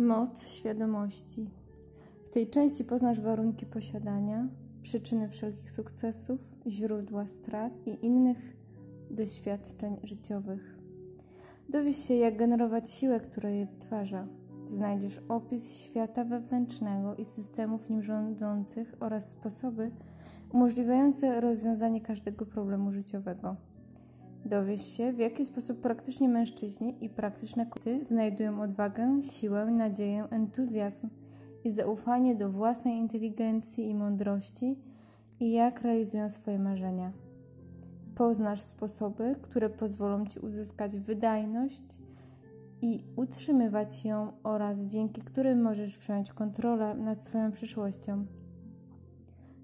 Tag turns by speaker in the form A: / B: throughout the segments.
A: Moc świadomości. W tej części poznasz warunki posiadania, przyczyny wszelkich sukcesów, źródła strat i innych doświadczeń życiowych. Dowiesz się, jak generować siłę, która je wytwarza. Znajdziesz opis świata wewnętrznego i systemów nim rządzących oraz sposoby umożliwiające rozwiązanie każdego problemu życiowego. Dowiesz się, w jaki sposób praktycznie mężczyźni i praktyczne kobiety znajdują odwagę, siłę, nadzieję, entuzjazm i zaufanie do własnej inteligencji i mądrości i jak realizują swoje marzenia. Poznasz sposoby, które pozwolą Ci uzyskać wydajność i utrzymywać ją oraz dzięki którym możesz przejąć kontrolę nad swoją przyszłością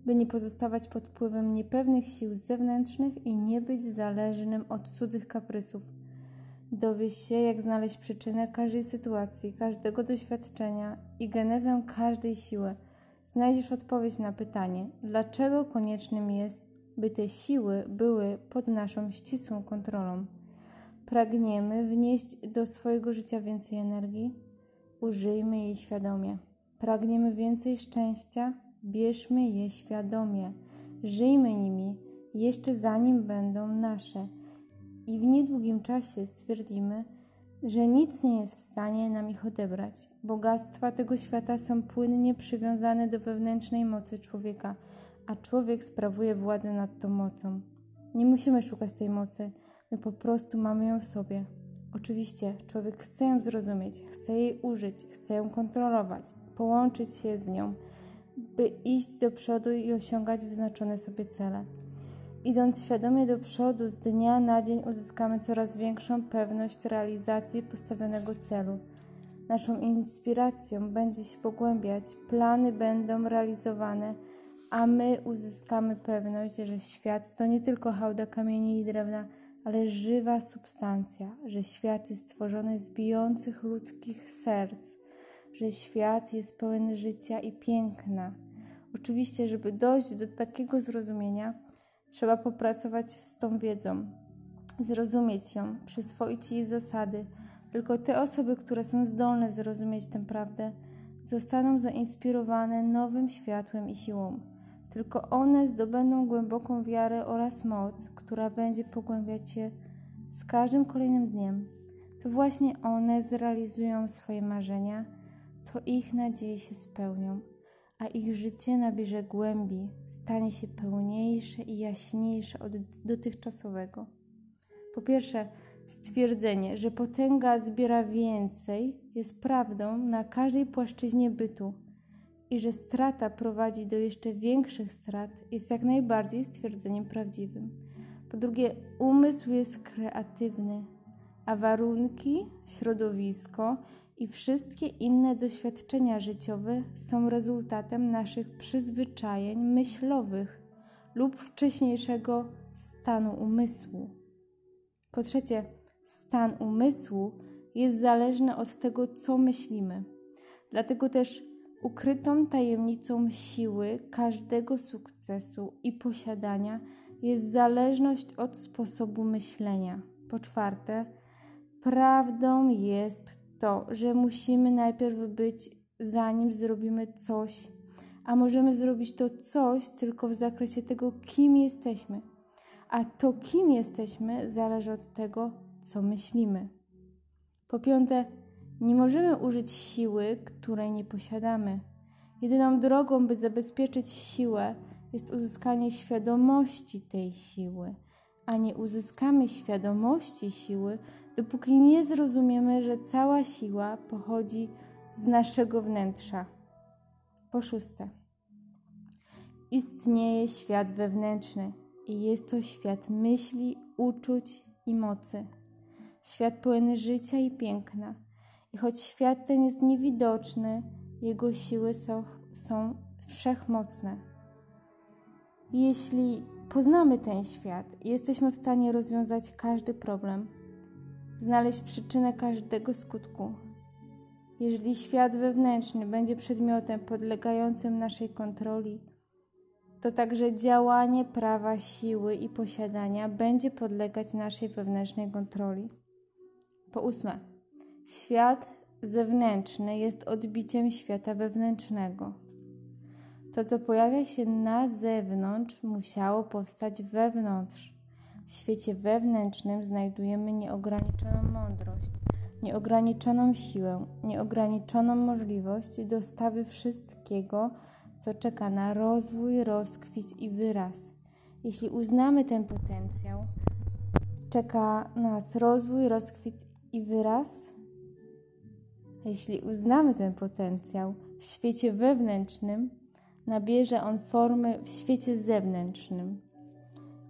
A: by nie pozostawać pod wpływem niepewnych sił zewnętrznych i nie być zależnym od cudzych kaprysów. Dowiesz się, jak znaleźć przyczynę każdej sytuacji, każdego doświadczenia i genezę każdej siły. Znajdziesz odpowiedź na pytanie, dlaczego koniecznym jest, by te siły były pod naszą ścisłą kontrolą. Pragniemy wnieść do swojego życia więcej energii? Użyjmy jej świadomie. Pragniemy więcej szczęścia? Bierzmy je świadomie, żyjmy nimi, jeszcze zanim będą nasze. I w niedługim czasie stwierdzimy, że nic nie jest w stanie nam ich odebrać. Bogactwa tego świata są płynnie przywiązane do wewnętrznej mocy człowieka, a człowiek sprawuje władzę nad tą mocą. Nie musimy szukać tej mocy, my po prostu mamy ją w sobie. Oczywiście człowiek chce ją zrozumieć, chce jej użyć, chce ją kontrolować, połączyć się z nią by iść do przodu i osiągać wyznaczone sobie cele. Idąc świadomie do przodu, z dnia na dzień uzyskamy coraz większą pewność realizacji postawionego celu. Naszą inspiracją będzie się pogłębiać, plany będą realizowane, a my uzyskamy pewność, że świat to nie tylko hałda kamieni i drewna, ale żywa substancja, że świat jest stworzony z bijących ludzkich serc że świat jest pełen życia i piękna. Oczywiście, żeby dojść do takiego zrozumienia, trzeba popracować z tą wiedzą, zrozumieć ją, przyswoić jej zasady. Tylko te osoby, które są zdolne zrozumieć tę prawdę, zostaną zainspirowane nowym światłem i siłą. Tylko one zdobędą głęboką wiarę oraz moc, która będzie pogłębiać się z każdym kolejnym dniem. To właśnie one zrealizują swoje marzenia to ich nadzieje się spełnią, a ich życie nabierze głębi, stanie się pełniejsze i jaśniejsze od dotychczasowego. Po pierwsze, stwierdzenie, że potęga zbiera więcej, jest prawdą na każdej płaszczyźnie bytu i że strata prowadzi do jeszcze większych strat, jest jak najbardziej stwierdzeniem prawdziwym. Po drugie, umysł jest kreatywny, a warunki, środowisko i wszystkie inne doświadczenia życiowe są rezultatem naszych przyzwyczajeń myślowych lub wcześniejszego stanu umysłu. Po trzecie, stan umysłu jest zależny od tego, co myślimy. Dlatego też ukrytą tajemnicą siły każdego sukcesu i posiadania jest zależność od sposobu myślenia. Po czwarte, prawdą jest to, że musimy najpierw być, zanim zrobimy coś, a możemy zrobić to coś tylko w zakresie tego, kim jesteśmy. A to, kim jesteśmy, zależy od tego, co myślimy. Po piąte, nie możemy użyć siły, której nie posiadamy. Jedyną drogą, by zabezpieczyć siłę, jest uzyskanie świadomości tej siły, a nie uzyskamy świadomości siły, dopóki nie zrozumiemy, że cała siła pochodzi z naszego wnętrza. Po szóste, istnieje świat wewnętrzny i jest to świat myśli, uczuć i mocy. Świat pełen życia i piękna. I choć świat ten jest niewidoczny, jego siły są, są wszechmocne. Jeśli poznamy ten świat, jesteśmy w stanie rozwiązać każdy problem znaleźć przyczynę każdego skutku. Jeżeli świat wewnętrzny będzie przedmiotem podlegającym naszej kontroli, to także działanie prawa siły i posiadania będzie podlegać naszej wewnętrznej kontroli. Po ósme, świat zewnętrzny jest odbiciem świata wewnętrznego. To, co pojawia się na zewnątrz, musiało powstać wewnątrz. W świecie wewnętrznym znajdujemy nieograniczoną mądrość, nieograniczoną siłę, nieograniczoną możliwość dostawy wszystkiego, co czeka na rozwój, rozkwit i wyraz. Jeśli uznamy ten potencjał, czeka nas rozwój, rozkwit i wyraz. Jeśli uznamy ten potencjał w świecie wewnętrznym, nabierze on formy w świecie zewnętrznym.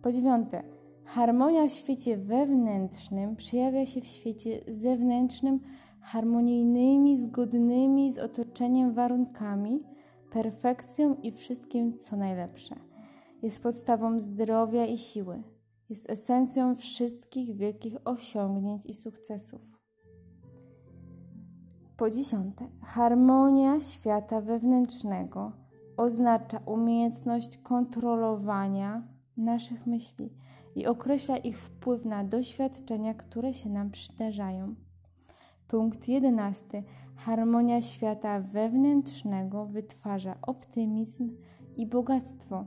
A: Po dziewiąte, harmonia w świecie wewnętrznym przejawia się w świecie zewnętrznym harmonijnymi, zgodnymi z otoczeniem warunkami, perfekcją i wszystkim, co najlepsze. Jest podstawą zdrowia i siły. Jest esencją wszystkich wielkich osiągnięć i sukcesów. Po dziesiąte, harmonia świata wewnętrznego oznacza umiejętność kontrolowania naszych myśli i określa ich wpływ na doświadczenia, które się nam przydarzają. Punkt jedenasty. Harmonia świata wewnętrznego wytwarza optymizm i bogactwo.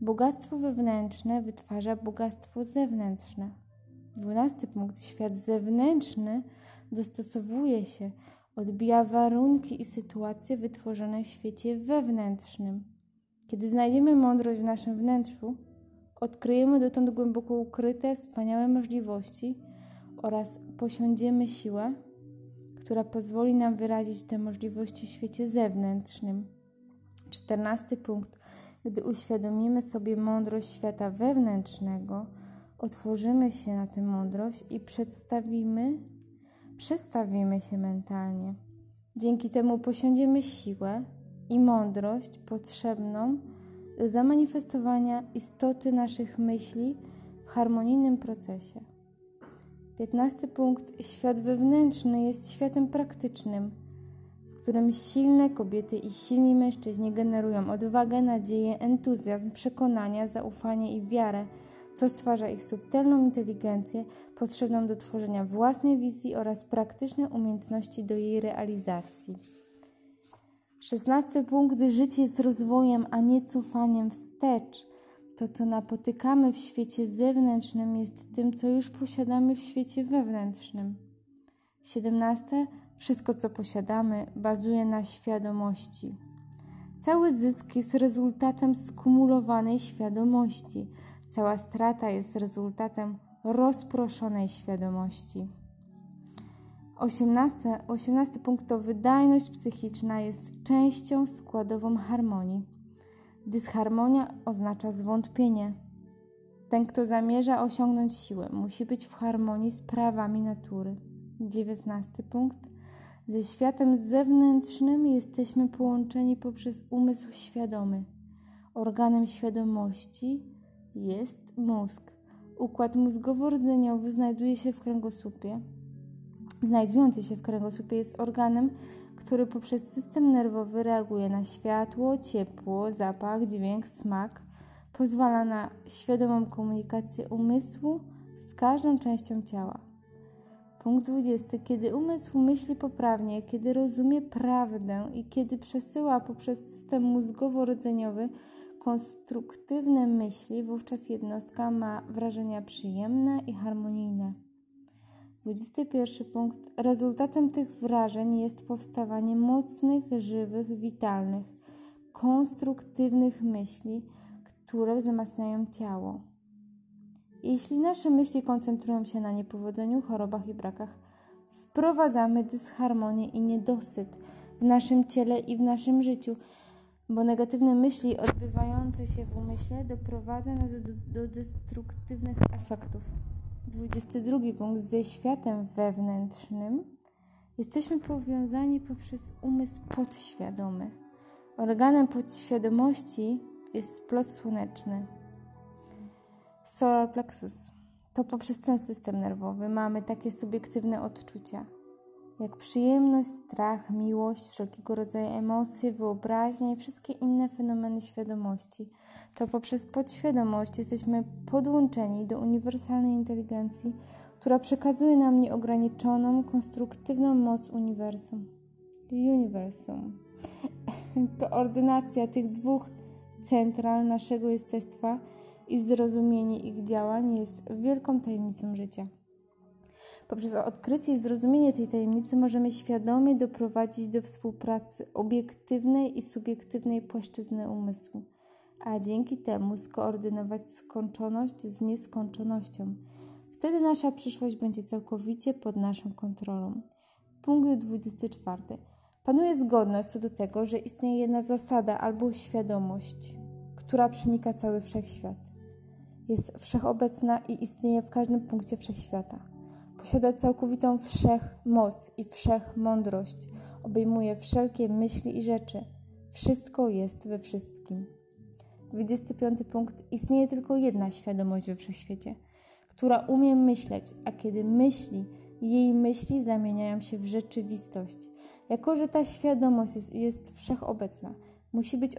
A: Bogactwo wewnętrzne wytwarza bogactwo zewnętrzne. Dwunasty punkt. Świat zewnętrzny dostosowuje się odbija warunki i sytuacje wytworzone w świecie wewnętrznym. Kiedy znajdziemy mądrość w naszym wnętrzu, odkryjemy dotąd głęboko ukryte, wspaniałe możliwości oraz posiądziemy siłę, która pozwoli nam wyrazić te możliwości w świecie zewnętrznym. Czternasty punkt. Gdy uświadomimy sobie mądrość świata wewnętrznego, otworzymy się na tę mądrość i przedstawimy przestawimy się mentalnie. Dzięki temu posiądziemy siłę i mądrość potrzebną do zamanifestowania istoty naszych myśli w harmonijnym procesie. Piętnasty punkt. Świat wewnętrzny jest światem praktycznym, w którym silne kobiety i silni mężczyźni generują odwagę, nadzieję, entuzjazm, przekonania, zaufanie i wiarę co stwarza ich subtelną inteligencję potrzebną do tworzenia własnej wizji oraz praktyczne umiejętności do jej realizacji. Szesnasty punkt. Życie jest rozwojem, a nie cofaniem wstecz. To, co napotykamy w świecie zewnętrznym, jest tym, co już posiadamy w świecie wewnętrznym. Siedemnaste. Wszystko, co posiadamy, bazuje na świadomości. Cały zysk jest rezultatem skumulowanej świadomości – Cała strata jest rezultatem rozproszonej świadomości. 18, 18 punkt to wydajność psychiczna jest częścią składową harmonii. Dysharmonia oznacza zwątpienie. Ten, kto zamierza osiągnąć siłę, musi być w harmonii z prawami natury. 19 punkt. Ze światem zewnętrznym jesteśmy połączeni poprzez umysł świadomy. Organem świadomości jest mózg. Układ mózgowo-rdzeniowy znajduje się w kręgosłupie. Znajdujący się w kręgosłupie jest organem, który poprzez system nerwowy reaguje na światło, ciepło, zapach, dźwięk, smak. Pozwala na świadomą komunikację umysłu z każdą częścią ciała. Punkt 20. Kiedy umysł myśli poprawnie, kiedy rozumie prawdę i kiedy przesyła poprzez system mózgowo-rdzeniowy konstruktywne myśli, wówczas jednostka ma wrażenia przyjemne i harmonijne. 21 punkt. Rezultatem tych wrażeń jest powstawanie mocnych, żywych, witalnych, konstruktywnych myśli, które wzmacniają ciało. Jeśli nasze myśli koncentrują się na niepowodzeniu, chorobach i brakach, wprowadzamy dysharmonię i niedosyt w naszym ciele i w naszym życiu bo negatywne myśli odbywające się w umyśle doprowadza nas do, do destruktywnych efektów. 22 punkt. Ze światem wewnętrznym jesteśmy powiązani poprzez umysł podświadomy. Organem podświadomości jest splot słoneczny. Solar plexus. To poprzez ten system nerwowy mamy takie subiektywne odczucia – jak przyjemność, strach, miłość, wszelkiego rodzaju emocje, wyobraźnie i wszystkie inne fenomeny świadomości. To poprzez podświadomość jesteśmy podłączeni do uniwersalnej inteligencji, która przekazuje nam nieograniczoną, konstruktywną moc uniwersum. Uniwersum. Koordynacja tych dwóch central naszego jestestwa i zrozumienie ich działań jest wielką tajemnicą życia. Poprzez odkrycie i zrozumienie tej tajemnicy możemy świadomie doprowadzić do współpracy obiektywnej i subiektywnej płaszczyzny umysłu, a dzięki temu skoordynować skończoność z nieskończonością. Wtedy nasza przyszłość będzie całkowicie pod naszą kontrolą. Punkt 24. Panuje zgodność co do tego, że istnieje jedna zasada albo świadomość, która przenika cały wszechświat. Jest wszechobecna i istnieje w każdym punkcie wszechświata. Posiada całkowitą wszechmoc i wszechmądrość. Obejmuje wszelkie myśli i rzeczy. Wszystko jest we wszystkim. 25 punkt. Istnieje tylko jedna świadomość we wszechświecie, która umie myśleć, a kiedy myśli, jej myśli zamieniają się w rzeczywistość. Jako, że ta świadomość jest, jest wszechobecna, musi być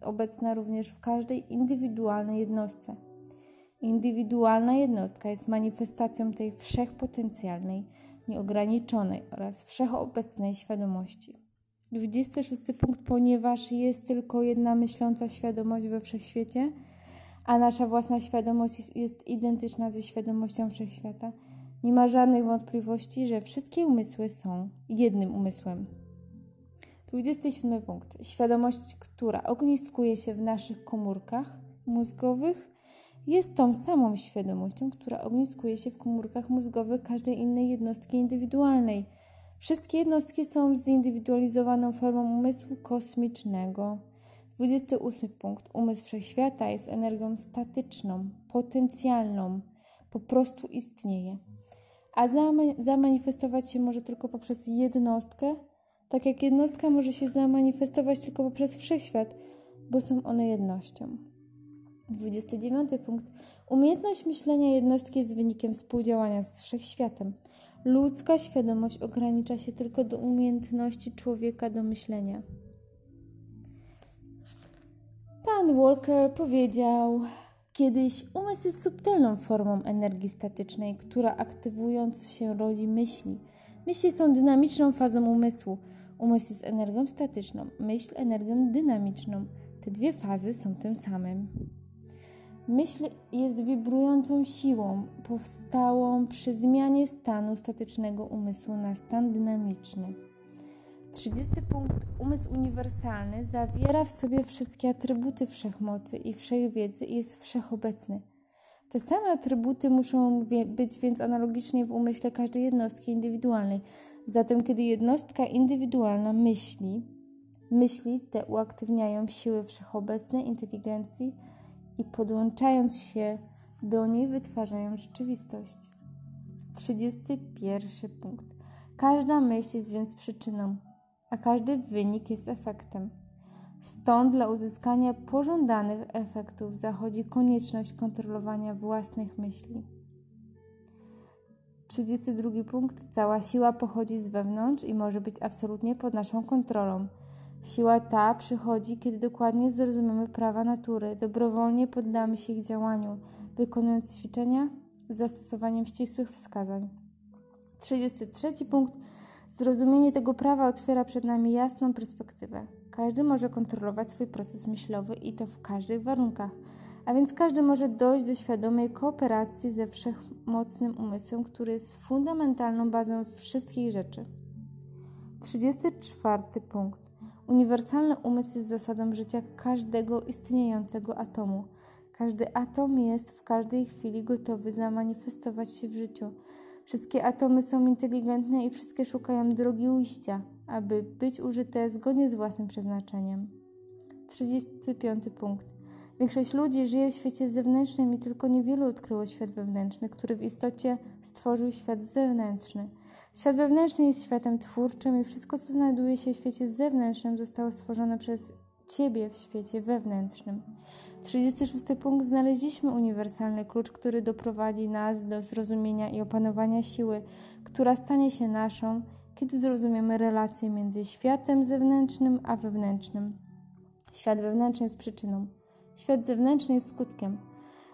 A: obecna również w każdej indywidualnej jednostce. Indywidualna jednostka jest manifestacją tej wszechpotencjalnej, nieograniczonej oraz wszechobecnej świadomości. 26 punkt, ponieważ jest tylko jedna myśląca świadomość we wszechświecie, a nasza własna świadomość jest, identyczna ze świadomością wszechświata, nie ma żadnych wątpliwości, że wszystkie umysły są jednym umysłem. 27 punkt. Świadomość, która ogniskuje się w naszych komórkach mózgowych, jest tą samą świadomością, która ogniskuje się w komórkach mózgowych każdej innej jednostki indywidualnej. Wszystkie jednostki są zindywidualizowaną formą umysłu kosmicznego. 28 punkt. Umysł wszechświata jest energią statyczną, potencjalną, po prostu istnieje. A zamanifestować się może tylko poprzez jednostkę, tak jak jednostka może się zamanifestować tylko poprzez wszechświat, bo są one jednością. 29 punkt. Umiejętność myślenia jednostki jest wynikiem współdziałania z wszechświatem. Ludzka świadomość ogranicza się tylko do umiejętności człowieka do myślenia. Pan Walker powiedział: Kiedyś umysł jest subtelną formą energii statycznej, która aktywując się rodzi myśli. Myśli są dynamiczną fazą umysłu. Umysł jest energią statyczną, myśl energią dynamiczną. Te dwie fazy są tym samym. Myśl jest wibrującą siłą powstałą przy zmianie stanu statycznego umysłu na stan dynamiczny. 30 punkt. Umysł uniwersalny zawiera w sobie wszystkie atrybuty wszechmocy i wszechwiedzy i jest wszechobecny. Te same atrybuty muszą być więc analogicznie w umyśle każdej jednostki indywidualnej. Zatem, kiedy jednostka indywidualna myśli, myśli te uaktywniają siły wszechobecnej inteligencji i podłączając się do niej wytwarzają rzeczywistość. 31 punkt. Każda myśl jest więc przyczyną, a każdy wynik jest efektem. Stąd dla uzyskania pożądanych efektów zachodzi konieczność kontrolowania własnych myśli. 32 punkt. Cała siła pochodzi z wewnątrz i może być absolutnie pod naszą kontrolą. Siła ta przychodzi, kiedy dokładnie zrozumiemy prawa natury, dobrowolnie poddamy się ich działaniu, wykonując ćwiczenia z zastosowaniem ścisłych wskazań. 33 punkt. Zrozumienie tego prawa otwiera przed nami jasną perspektywę. Każdy może kontrolować swój proces myślowy i to w każdych warunkach, a więc każdy może dojść do świadomej kooperacji ze wszechmocnym umysłem, który jest fundamentalną bazą wszystkich rzeczy. 34 punkt. Uniwersalny umysł jest zasadą życia każdego istniejącego atomu. Każdy atom jest w każdej chwili gotowy zamanifestować się w życiu. Wszystkie atomy są inteligentne i wszystkie szukają drogi ujścia, aby być użyte zgodnie z własnym przeznaczeniem. 35 punkt. Większość ludzi żyje w świecie zewnętrznym i tylko niewielu odkryło świat wewnętrzny, który w istocie stworzył świat zewnętrzny. Świat wewnętrzny jest światem twórczym i wszystko, co znajduje się w świecie zewnętrznym, zostało stworzone przez Ciebie w świecie wewnętrznym. 36 punkt. Znaleźliśmy uniwersalny klucz, który doprowadzi nas do zrozumienia i opanowania siły, która stanie się naszą, kiedy zrozumiemy relacje między światem zewnętrznym a wewnętrznym. Świat wewnętrzny jest przyczyną, świat zewnętrzny jest skutkiem,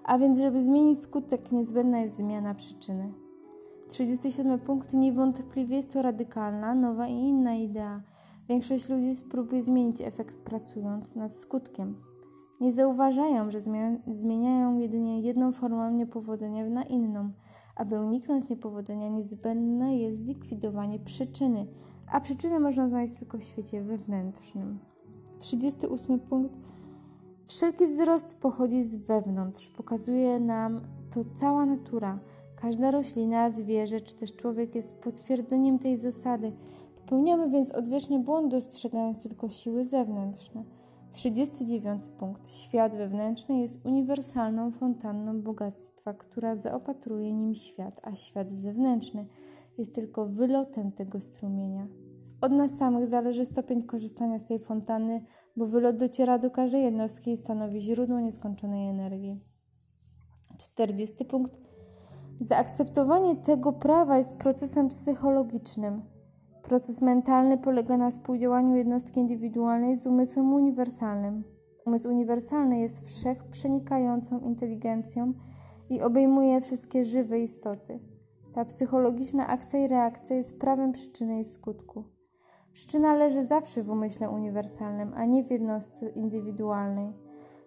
A: a więc, żeby zmienić skutek, niezbędna jest zmiana przyczyny. 37 punkt. Niewątpliwie jest to radykalna, nowa i inna idea. Większość ludzi spróbuje zmienić efekt pracując nad skutkiem. Nie zauważają, że zmieniają jedynie jedną formę niepowodzenia na inną. Aby uniknąć niepowodzenia, niezbędne jest zlikwidowanie przyczyny, a przyczynę można znaleźć tylko w świecie wewnętrznym. 38 punkt. Wszelki wzrost pochodzi z wewnątrz. Pokazuje nam to cała natura. Każda roślina, zwierzę czy też człowiek jest potwierdzeniem tej zasady. Popełniamy więc odwieczny błąd, dostrzegając tylko siły zewnętrzne. 39 punkt. Świat wewnętrzny jest uniwersalną fontanną bogactwa, która zaopatruje nim świat, a świat zewnętrzny jest tylko wylotem tego strumienia. Od nas samych zależy stopień korzystania z tej fontanny, bo wylot dociera do każdej jednostki i stanowi źródło nieskończonej energii. 40 punkt. Zaakceptowanie tego prawa jest procesem psychologicznym. Proces mentalny polega na współdziałaniu jednostki indywidualnej z umysłem uniwersalnym. Umysł uniwersalny jest wszechprzenikającą inteligencją i obejmuje wszystkie żywe istoty. Ta psychologiczna akcja i reakcja jest prawem przyczyny i skutku. Przyczyna leży zawsze w umyśle uniwersalnym, a nie w jednostce indywidualnej.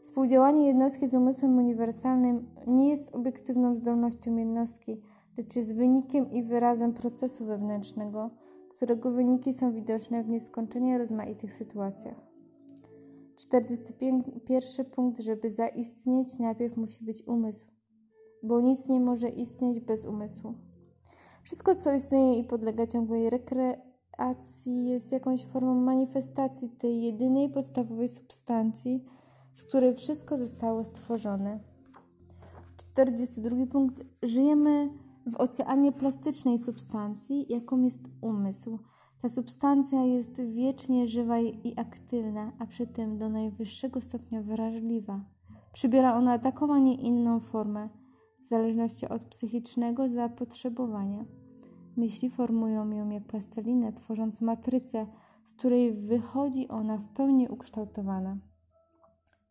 A: Współdziałanie jednostki z umysłem uniwersalnym nie jest obiektywną zdolnością jednostki, lecz jest wynikiem i wyrazem procesu wewnętrznego, którego wyniki są widoczne w nieskończenie rozmaitych sytuacjach. 41 punkt, żeby zaistnieć, najpierw musi być umysł, bo nic nie może istnieć bez umysłu. Wszystko, co istnieje i podlega ciągłej rekreacji, jest jakąś formą manifestacji tej jedynej podstawowej substancji, z której wszystko zostało stworzone. 42 punkt. Żyjemy w oceanie plastycznej substancji, jaką jest umysł. Ta substancja jest wiecznie żywa i aktywna, a przy tym do najwyższego stopnia wrażliwa. Przybiera ona taką, a nie inną formę, w zależności od psychicznego zapotrzebowania. Myśli formują ją jak plastelinę, tworząc matrycę, z której wychodzi ona w pełni ukształtowana.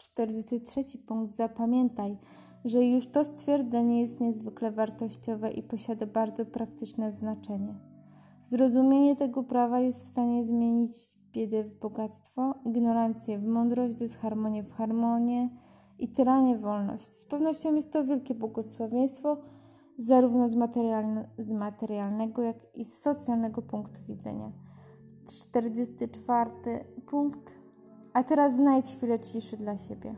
A: 43 punkt. Zapamiętaj, że już to stwierdzenie jest niezwykle wartościowe i posiada bardzo praktyczne znaczenie. Zrozumienie tego prawa jest w stanie zmienić biedę w bogactwo, ignorancję w mądrość, dysharmonię w harmonię i tyranię w wolność. Z pewnością jest to wielkie błogosławieństwo, zarówno z, materialne, z materialnego, jak i z socjalnego punktu widzenia. 44 punkt. A teraz znajdź chwilę ciszy dla siebie.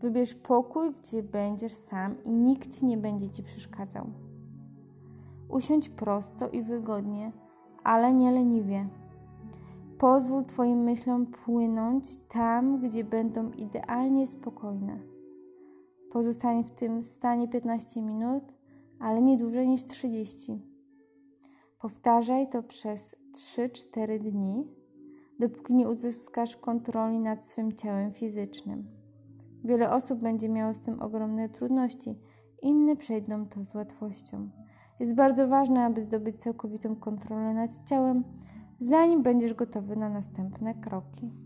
A: Wybierz pokój, gdzie będziesz sam i nikt nie będzie ci przeszkadzał. Usiądź prosto i wygodnie, ale nie leniwie. Pozwól Twoim myślom płynąć tam, gdzie będą idealnie spokojne. Pozostań w tym stanie 15 minut, ale nie dłużej niż 30. Powtarzaj to przez 3-4 dni, dopóki nie uzyskasz kontroli nad swym ciałem fizycznym. Wiele osób będzie miało z tym ogromne trudności, inne przejdą to z łatwością. Jest bardzo ważne, aby zdobyć całkowitą kontrolę nad ciałem, zanim będziesz gotowy na następne kroki.